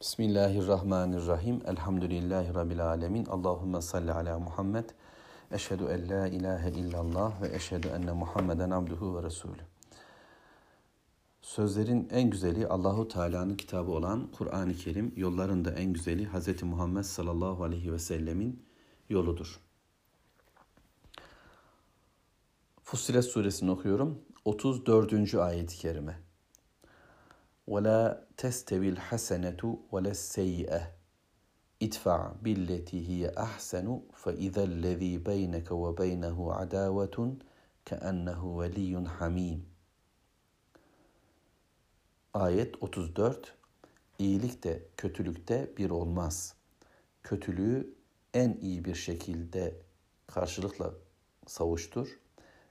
Bismillahirrahmanirrahim. Elhamdülillahi Rabbil alemin. Allahümme salli ala Muhammed. Eşhedü en la ilahe illallah ve eşhedü enne Muhammeden abduhu ve resulü. Sözlerin en güzeli Allahu Teala'nın kitabı olan Kur'an-ı Kerim, yolların da en güzeli Hz. Muhammed sallallahu aleyhi ve sellemin yoludur. Fussilet suresini okuyorum. 34. ayet-i kerime. وَلَا تَسْتَوِي الْحَسَنَةُ وَلَا السَّيِّئَةُ اِدْفَعْ بِالَّتِي هِيَ أَحْسَنُ فَإِذَا الَّذ۪ي بَيْنَكَ وَبَيْنَهُ عَدَاوَةٌ كَأَنَّهُ وَلِيٌّ حَم۪يمٌ Ayet 34 İyilik de kötülükte bir olmaz. Kötülüğü en iyi bir şekilde karşılıkla savuştur.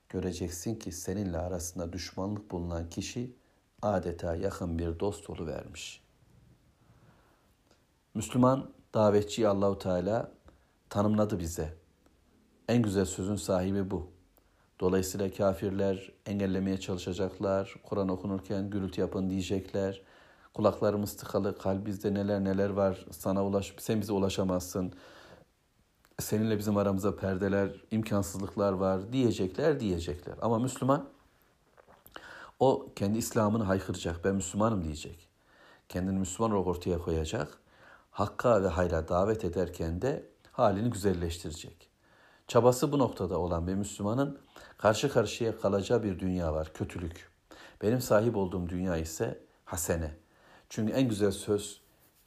Göreceksin ki seninle arasında düşmanlık bulunan kişi adeta yakın bir dost vermiş. Müslüman davetçi Allahu Teala tanımladı bize. En güzel sözün sahibi bu. Dolayısıyla kafirler engellemeye çalışacaklar. Kur'an okunurken gürültü yapın diyecekler. Kulaklarımız tıkalı, kalbimizde neler neler var. Sana ulaş, sen bize ulaşamazsın. Seninle bizim aramızda perdeler, imkansızlıklar var diyecekler diyecekler. Ama Müslüman o kendi İslam'ını haykıracak. Ben Müslümanım diyecek. Kendini Müslüman olarak ortaya koyacak. Hakka ve hayra davet ederken de halini güzelleştirecek. Çabası bu noktada olan bir Müslümanın karşı karşıya kalacağı bir dünya var, kötülük. Benim sahip olduğum dünya ise hasene. Çünkü en güzel söz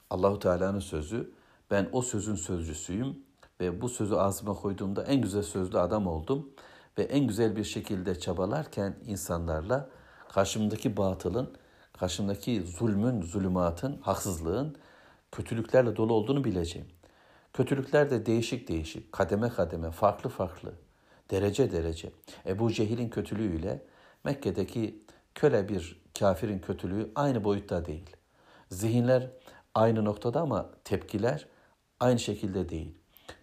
Allahu Teala'nın sözü. Ben o sözün sözcüsüyüm ve bu sözü ağzıma koyduğumda en güzel sözlü adam oldum ve en güzel bir şekilde çabalarken insanlarla karşımdaki batılın, karşımdaki zulmün, zulümatın, haksızlığın kötülüklerle dolu olduğunu bileceğim. Kötülükler de değişik değişik, kademe kademe, farklı farklı, derece derece. Ebu Cehil'in kötülüğüyle Mekke'deki köle bir kafirin kötülüğü aynı boyutta değil. Zihinler aynı noktada ama tepkiler aynı şekilde değil.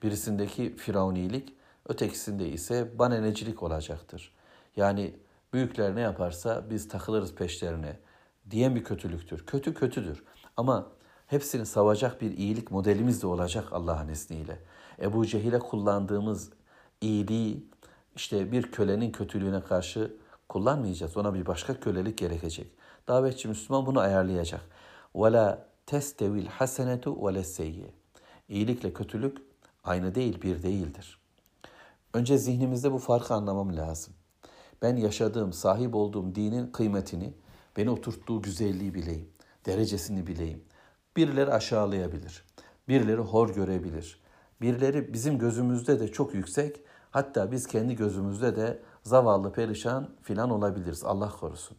Birisindeki firavunilik, ötekisinde ise banenecilik olacaktır. Yani Büyükler ne yaparsa biz takılırız peşlerine diyen bir kötülüktür. Kötü kötüdür ama hepsini savacak bir iyilik modelimiz de olacak Allah'ın izniyle. Ebu Cehil'e kullandığımız iyiliği işte bir kölenin kötülüğüne karşı kullanmayacağız. Ona bir başka kölelik gerekecek. Davetçi Müslüman bunu ayarlayacak. وَلَا تَسْتَوِي الْحَسَنَةُ وَلَا السَّيِّ İyilikle kötülük aynı değil, bir değildir. Önce zihnimizde bu farkı anlamam lazım ben yaşadığım, sahip olduğum dinin kıymetini, beni oturttuğu güzelliği bileyim, derecesini bileyim. Birileri aşağılayabilir, birileri hor görebilir. Birileri bizim gözümüzde de çok yüksek, hatta biz kendi gözümüzde de zavallı, perişan filan olabiliriz. Allah korusun.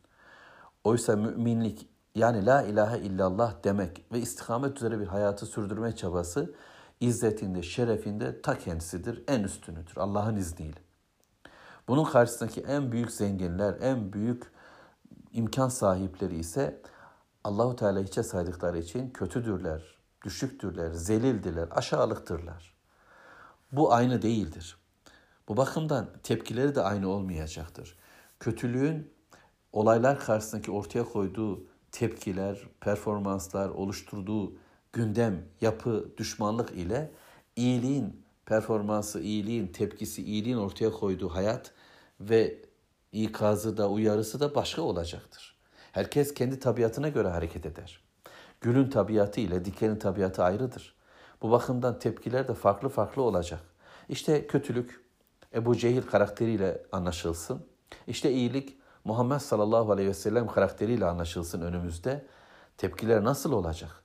Oysa müminlik yani la ilahe illallah demek ve istikamet üzere bir hayatı sürdürme çabası izzetinde, şerefinde ta kendisidir, en üstünüdür Allah'ın izniyle. Bunun karşısındaki en büyük zenginler, en büyük imkan sahipleri ise Allahu Teala hiçe saydıkları için kötüdürler, düşüktürler, zelildirler, aşağılıktırlar. Bu aynı değildir. Bu bakımdan tepkileri de aynı olmayacaktır. Kötülüğün olaylar karşısındaki ortaya koyduğu tepkiler, performanslar, oluşturduğu gündem, yapı, düşmanlık ile iyiliğin performansı, iyiliğin tepkisi, iyiliğin ortaya koyduğu hayat ve ikazı da uyarısı da başka olacaktır. Herkes kendi tabiatına göre hareket eder. Gülün tabiatı ile dikenin tabiatı ayrıdır. Bu bakımdan tepkiler de farklı farklı olacak. İşte kötülük Ebu Cehil karakteriyle anlaşılsın. İşte iyilik Muhammed sallallahu aleyhi ve sellem karakteriyle anlaşılsın önümüzde. Tepkiler nasıl olacak?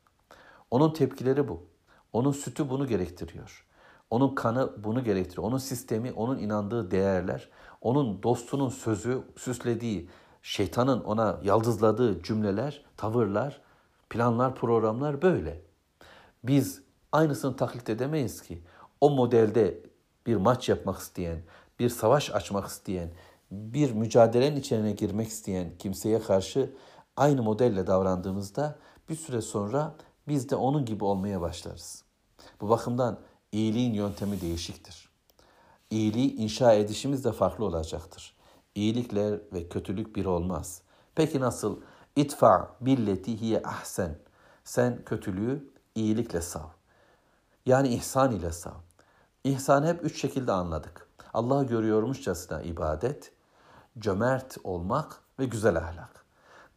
Onun tepkileri bu. Onun sütü bunu gerektiriyor. Onun kanı bunu gerektiriyor. Onun sistemi, onun inandığı değerler, onun dostunun sözü, süslediği, şeytanın ona yaldızladığı cümleler, tavırlar, planlar, programlar böyle. Biz aynısını taklit edemeyiz ki. O modelde bir maç yapmak isteyen, bir savaş açmak isteyen, bir mücadelenin içine girmek isteyen kimseye karşı aynı modelle davrandığımızda bir süre sonra biz de onun gibi olmaya başlarız. Bu bakımdan iyiliğin yöntemi değişiktir. İyiliği inşa edişimiz de farklı olacaktır. İyilikler ve kötülük bir olmaz. Peki nasıl? İtfa billeti hiye ahsen. Sen kötülüğü iyilikle sav. Yani ihsan ile sav. İhsanı hep üç şekilde anladık. Allah'ı görüyormuşçasına ibadet, cömert olmak ve güzel ahlak.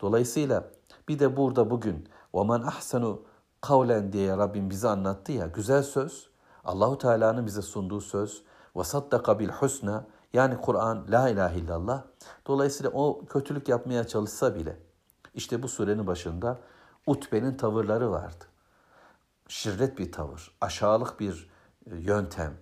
Dolayısıyla bir de burada bugün وَمَنْ ahsanu kavlen diye Rabbim bize anlattı ya güzel söz Allahu Teala'nın bize sunduğu söz ve saddaka bil husna yani Kur'an la ilahe illallah. Dolayısıyla o kötülük yapmaya çalışsa bile işte bu surenin başında Utbe'nin tavırları vardı. Şirret bir tavır, aşağılık bir e, yöntem,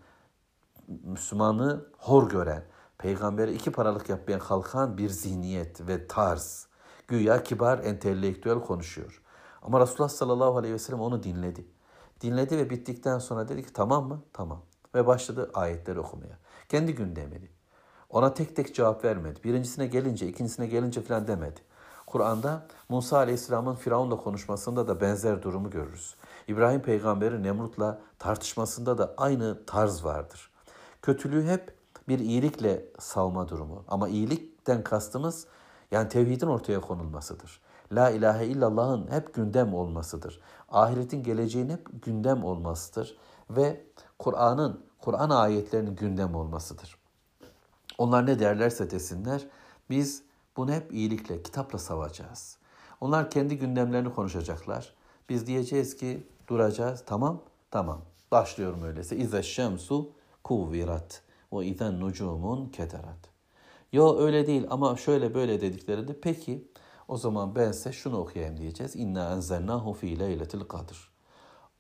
Müslümanı hor gören, peygambere iki paralık yapmaya kalkan bir zihniyet ve tarz. Güya kibar, entelektüel konuşuyor. Ama Resulullah sallallahu aleyhi ve sellem onu dinledi. Dinledi ve bittikten sonra dedi ki tamam mı? Tamam. Ve başladı ayetleri okumaya. Kendi gündemini. Ona tek tek cevap vermedi. Birincisine gelince, ikincisine gelince falan demedi. Kur'an'da Musa Aleyhisselam'ın Firavun'la konuşmasında da benzer durumu görürüz. İbrahim peygamberi Nemrut'la tartışmasında da aynı tarz vardır. Kötülüğü hep bir iyilikle savma durumu. Ama iyilikten kastımız yani tevhidin ortaya konulmasıdır. La ilahe illallah'ın hep gündem olmasıdır. Ahiretin geleceğin hep gündem olmasıdır. Ve Kur'an'ın, Kur'an ayetlerinin gündem olmasıdır. Onlar ne derlerse desinler biz bunu hep iyilikle, kitapla savacağız. Onlar kendi gündemlerini konuşacaklar. Biz diyeceğiz ki duracağız. Tamam, tamam. Başlıyorum öyleyse. İze şemsu kuvirat ve izen nucumun keterat. Yo öyle değil ama şöyle böyle dediklerinde peki o zaman ben size şunu okuyayım diyeceğiz. İnna enzelnahu fi leyletil kadr.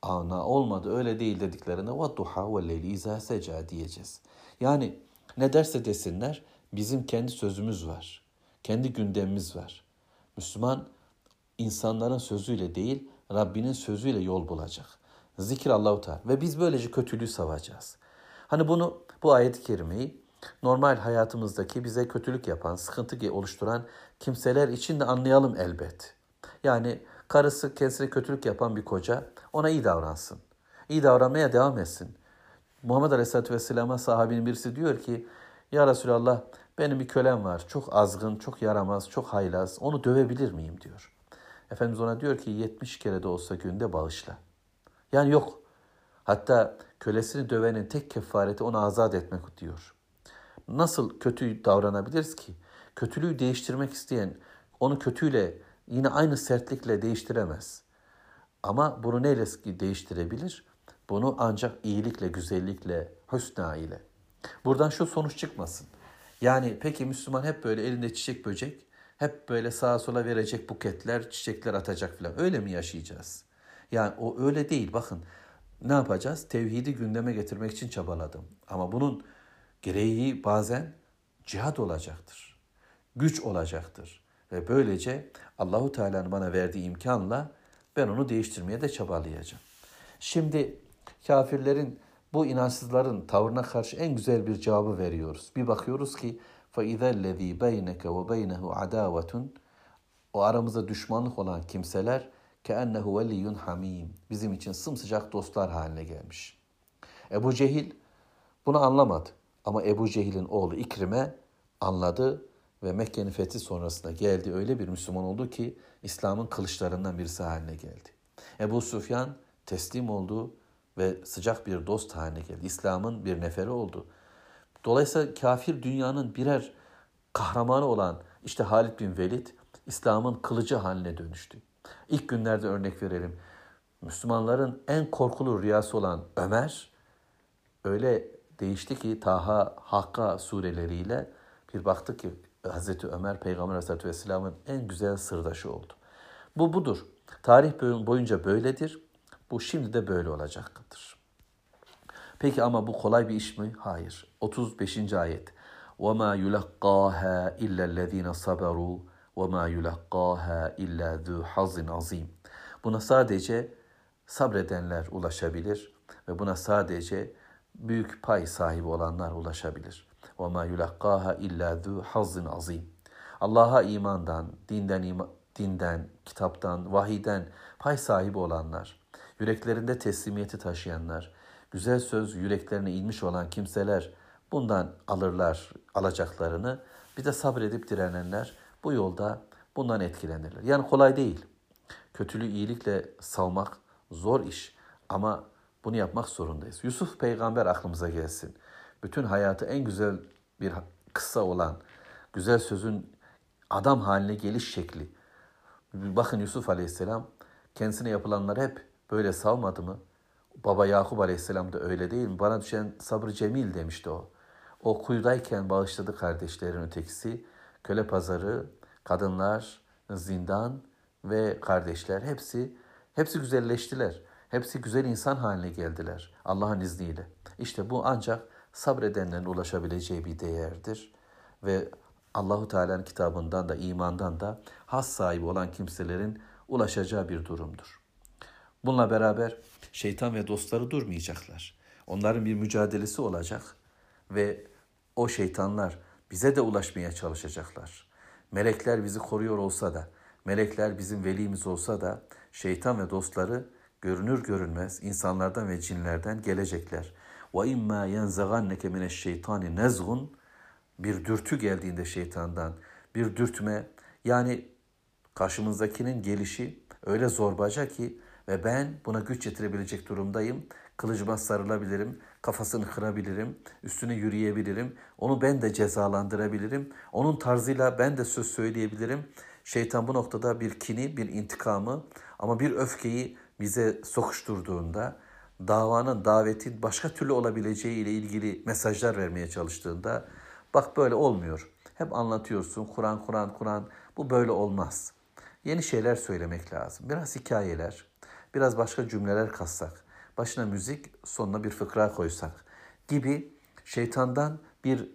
Ana olmadı öyle değil dediklerinde ve duha ve leyli izâ seca diyeceğiz. Yani ne derse desinler bizim kendi sözümüz var. Kendi gündemimiz var. Müslüman insanların sözüyle değil Rabbinin sözüyle yol bulacak. Zikir Allahu Teala ve biz böylece kötülüğü savacağız. Hani bunu bu ayet-i kerimeyi normal hayatımızdaki bize kötülük yapan, sıkıntı oluşturan kimseler için de anlayalım elbet. Yani karısı kendisine kötülük yapan bir koca ona iyi davransın. İyi davranmaya devam etsin. Muhammed Aleyhisselatü Vesselam'a sahabinin birisi diyor ki Ya Resulallah benim bir kölem var. Çok azgın, çok yaramaz, çok haylaz. Onu dövebilir miyim diyor. Efendimiz ona diyor ki 70 kere de olsa günde bağışla. Yani yok. Hatta kölesini dövenin tek kefareti onu azat etmek diyor. Nasıl kötü davranabiliriz ki? Kötülüğü değiştirmek isteyen onu kötüyle yine aynı sertlikle değiştiremez. Ama bunu neyle değiştirebilir? Bunu ancak iyilikle, güzellikle, hüsna ile. Buradan şu sonuç çıkmasın. Yani peki Müslüman hep böyle elinde çiçek böcek, hep böyle sağa sola verecek buketler, çiçekler atacak falan. Öyle mi yaşayacağız? Yani o öyle değil. Bakın ne yapacağız? Tevhidi gündeme getirmek için çabaladım. Ama bunun gereği bazen cihat olacaktır. Güç olacaktır. Ve böylece Allahu Teala'nın bana verdiği imkanla ben onu değiştirmeye de çabalayacağım. Şimdi kafirlerin bu inançsızların tavrına karşı en güzel bir cevabı veriyoruz. Bir bakıyoruz ki فَاِذَا الَّذ۪ي بَيْنَكَ وَبَيْنَهُ عَدَاوَةٌ O aramızda düşmanlık olan kimseler كَأَنَّهُ وَلِيٌّ hamim Bizim için sımsıcak dostlar haline gelmiş. Ebu Cehil bunu anlamadı. Ama Ebu Cehil'in oğlu İkrime anladı ve Mekke'nin fethi sonrasında geldi. Öyle bir Müslüman oldu ki İslam'ın kılıçlarından birisi haline geldi. Ebu Sufyan teslim oldu ve sıcak bir dost haline geldi. İslam'ın bir neferi oldu. Dolayısıyla kafir dünyanın birer kahramanı olan işte Halid bin Velid İslam'ın kılıcı haline dönüştü. İlk günlerde örnek verelim. Müslümanların en korkulu rüyası olan Ömer öyle değişti ki Taha, Hakka sureleriyle bir baktık ki Hazreti Ömer Peygamber Aleyhisselatü Vesselam'ın en güzel sırdaşı oldu. Bu budur. Tarih boyunca böyledir. Bu şimdi de böyle olacaktır. Peki ama bu kolay bir iş mi? Hayır. 35. ayet. وَمَا يُلَقَّاهَا إِلَّا الَّذ۪ينَ صَبَرُوا وَمَا يُلَقَّاهَا إِلَّا ذُو حَظٍ azim. Buna sadece sabredenler ulaşabilir ve buna sadece büyük pay sahibi olanlar ulaşabilir. وَمَا يُلَقَّاهَا إِلَّا ذُو حَظٍ azim. Allah'a imandan, dinden, ima, dinden, kitaptan, vahiden pay sahibi olanlar, yüreklerinde teslimiyeti taşıyanlar, güzel söz yüreklerine inmiş olan kimseler bundan alırlar alacaklarını. Bir de sabredip direnenler bu yolda bundan etkilenirler. Yani kolay değil. Kötülüğü iyilikle savmak zor iş ama bunu yapmak zorundayız. Yusuf peygamber aklımıza gelsin. Bütün hayatı en güzel bir kısa olan, güzel sözün adam haline geliş şekli. Bakın Yusuf Aleyhisselam kendisine yapılanları hep böyle savmadı mı? Baba Yakup Aleyhisselam da öyle değil mi? Bana düşen sabrı cemil demişti o. O kuyudayken bağışladı kardeşlerin ötekisi. Köle pazarı, kadınlar, zindan ve kardeşler hepsi hepsi güzelleştiler. Hepsi güzel insan haline geldiler Allah'ın izniyle. İşte bu ancak sabredenlerin ulaşabileceği bir değerdir ve Allahu Teala'nın kitabından da imandan da has sahibi olan kimselerin ulaşacağı bir durumdur. Bununla beraber şeytan ve dostları durmayacaklar. Onların bir mücadelesi olacak ve o şeytanlar bize de ulaşmaya çalışacaklar. Melekler bizi koruyor olsa da, melekler bizim velimiz olsa da şeytan ve dostları görünür görünmez insanlardan ve cinlerden gelecekler. Ve imma yenzaganneke mineşşeytani nezgun bir dürtü geldiğinde şeytandan bir dürtme yani karşımızdakinin gelişi öyle zorbaca ki ve ben buna güç yetirebilecek durumdayım. Kılıcıma sarılabilirim, kafasını kırabilirim, üstüne yürüyebilirim. Onu ben de cezalandırabilirim. Onun tarzıyla ben de söz söyleyebilirim. Şeytan bu noktada bir kini, bir intikamı ama bir öfkeyi bize sokuşturduğunda, davanın, davetin başka türlü olabileceği ile ilgili mesajlar vermeye çalıştığında bak böyle olmuyor. Hep anlatıyorsun Kur'an, Kur'an, Kur'an. Bu böyle olmaz. Yeni şeyler söylemek lazım. Biraz hikayeler, biraz başka cümleler kassak, başına müzik, sonuna bir fıkra koysak gibi şeytandan bir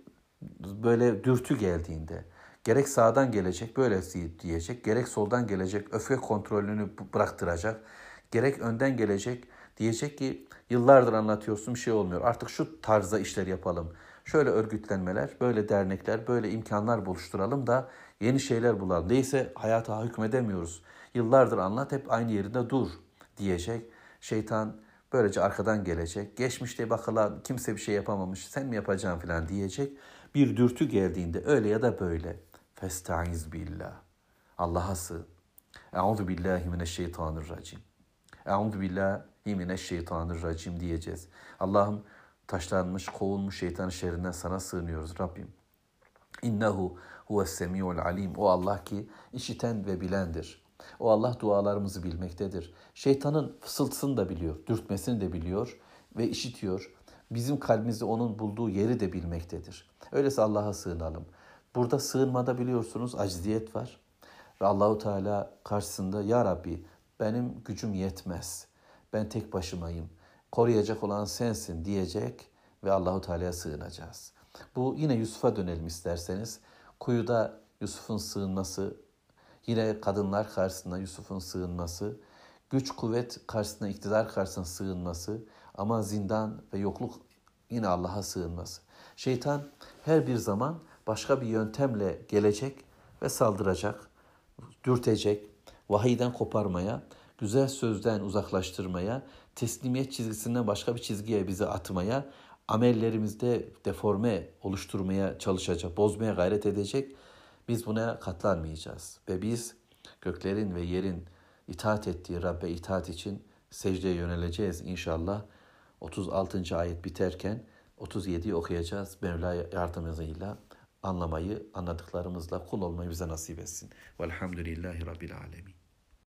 böyle dürtü geldiğinde, gerek sağdan gelecek böyle diyecek, gerek soldan gelecek öfke kontrolünü bıraktıracak, gerek önden gelecek diyecek ki yıllardır anlatıyorsun bir şey olmuyor. Artık şu tarzda işler yapalım. Şöyle örgütlenmeler, böyle dernekler, böyle imkanlar buluşturalım da yeni şeyler bulalım. Neyse hayata hükmedemiyoruz. Yıllardır anlat hep aynı yerinde dur diyecek. Şeytan böylece arkadan gelecek. Geçmişte bakılan kimse bir şey yapamamış sen mi yapacaksın falan diyecek. Bir dürtü geldiğinde öyle ya da böyle. Festaiz billah. Allah'a sığın. Euzu billahi mineşşeytanirracim. Euzu billahi mineşşeytanirracim diyeceğiz. Allah'ım taşlanmış, kovulmuş şeytanın şerrinden sana sığınıyoruz Rabbim. İnnehu huves semiul alim. O Allah ki işiten ve bilendir. O Allah dualarımızı bilmektedir. Şeytanın fısıltısını da biliyor, dürtmesini de biliyor ve işitiyor. Bizim kalbimizde onun bulduğu yeri de bilmektedir. Öyleyse Allah'a sığınalım. Burada sığınmada biliyorsunuz acziyet var. Ve Allahu Teala karşısında ya Rabbi benim gücüm yetmez. Ben tek başımayım. Koruyacak olan sensin diyecek ve Allahu Teala'ya sığınacağız. Bu yine Yusuf'a dönelim isterseniz. Kuyuda Yusuf'un sığınması, yine kadınlar karşısında Yusuf'un sığınması, güç kuvvet karşısında, iktidar karşısında sığınması ama zindan ve yokluk yine Allah'a sığınması. Şeytan her bir zaman başka bir yöntemle gelecek ve saldıracak, dürtecek, vahiyden koparmaya, güzel sözden uzaklaştırmaya, teslimiyet çizgisinden başka bir çizgiye bizi atmaya, amellerimizde deforme oluşturmaya çalışacak, bozmaya gayret edecek. Biz buna katlanmayacağız ve biz göklerin ve yerin itaat ettiği Rabbe itaat için secdeye yöneleceğiz inşallah. 36. ayet biterken 37'yi okuyacağız Mevla yardımıyla anlamayı, anladıklarımızla kul olmayı bize nasip etsin. Velhamdülillahi Rabbil Alemin.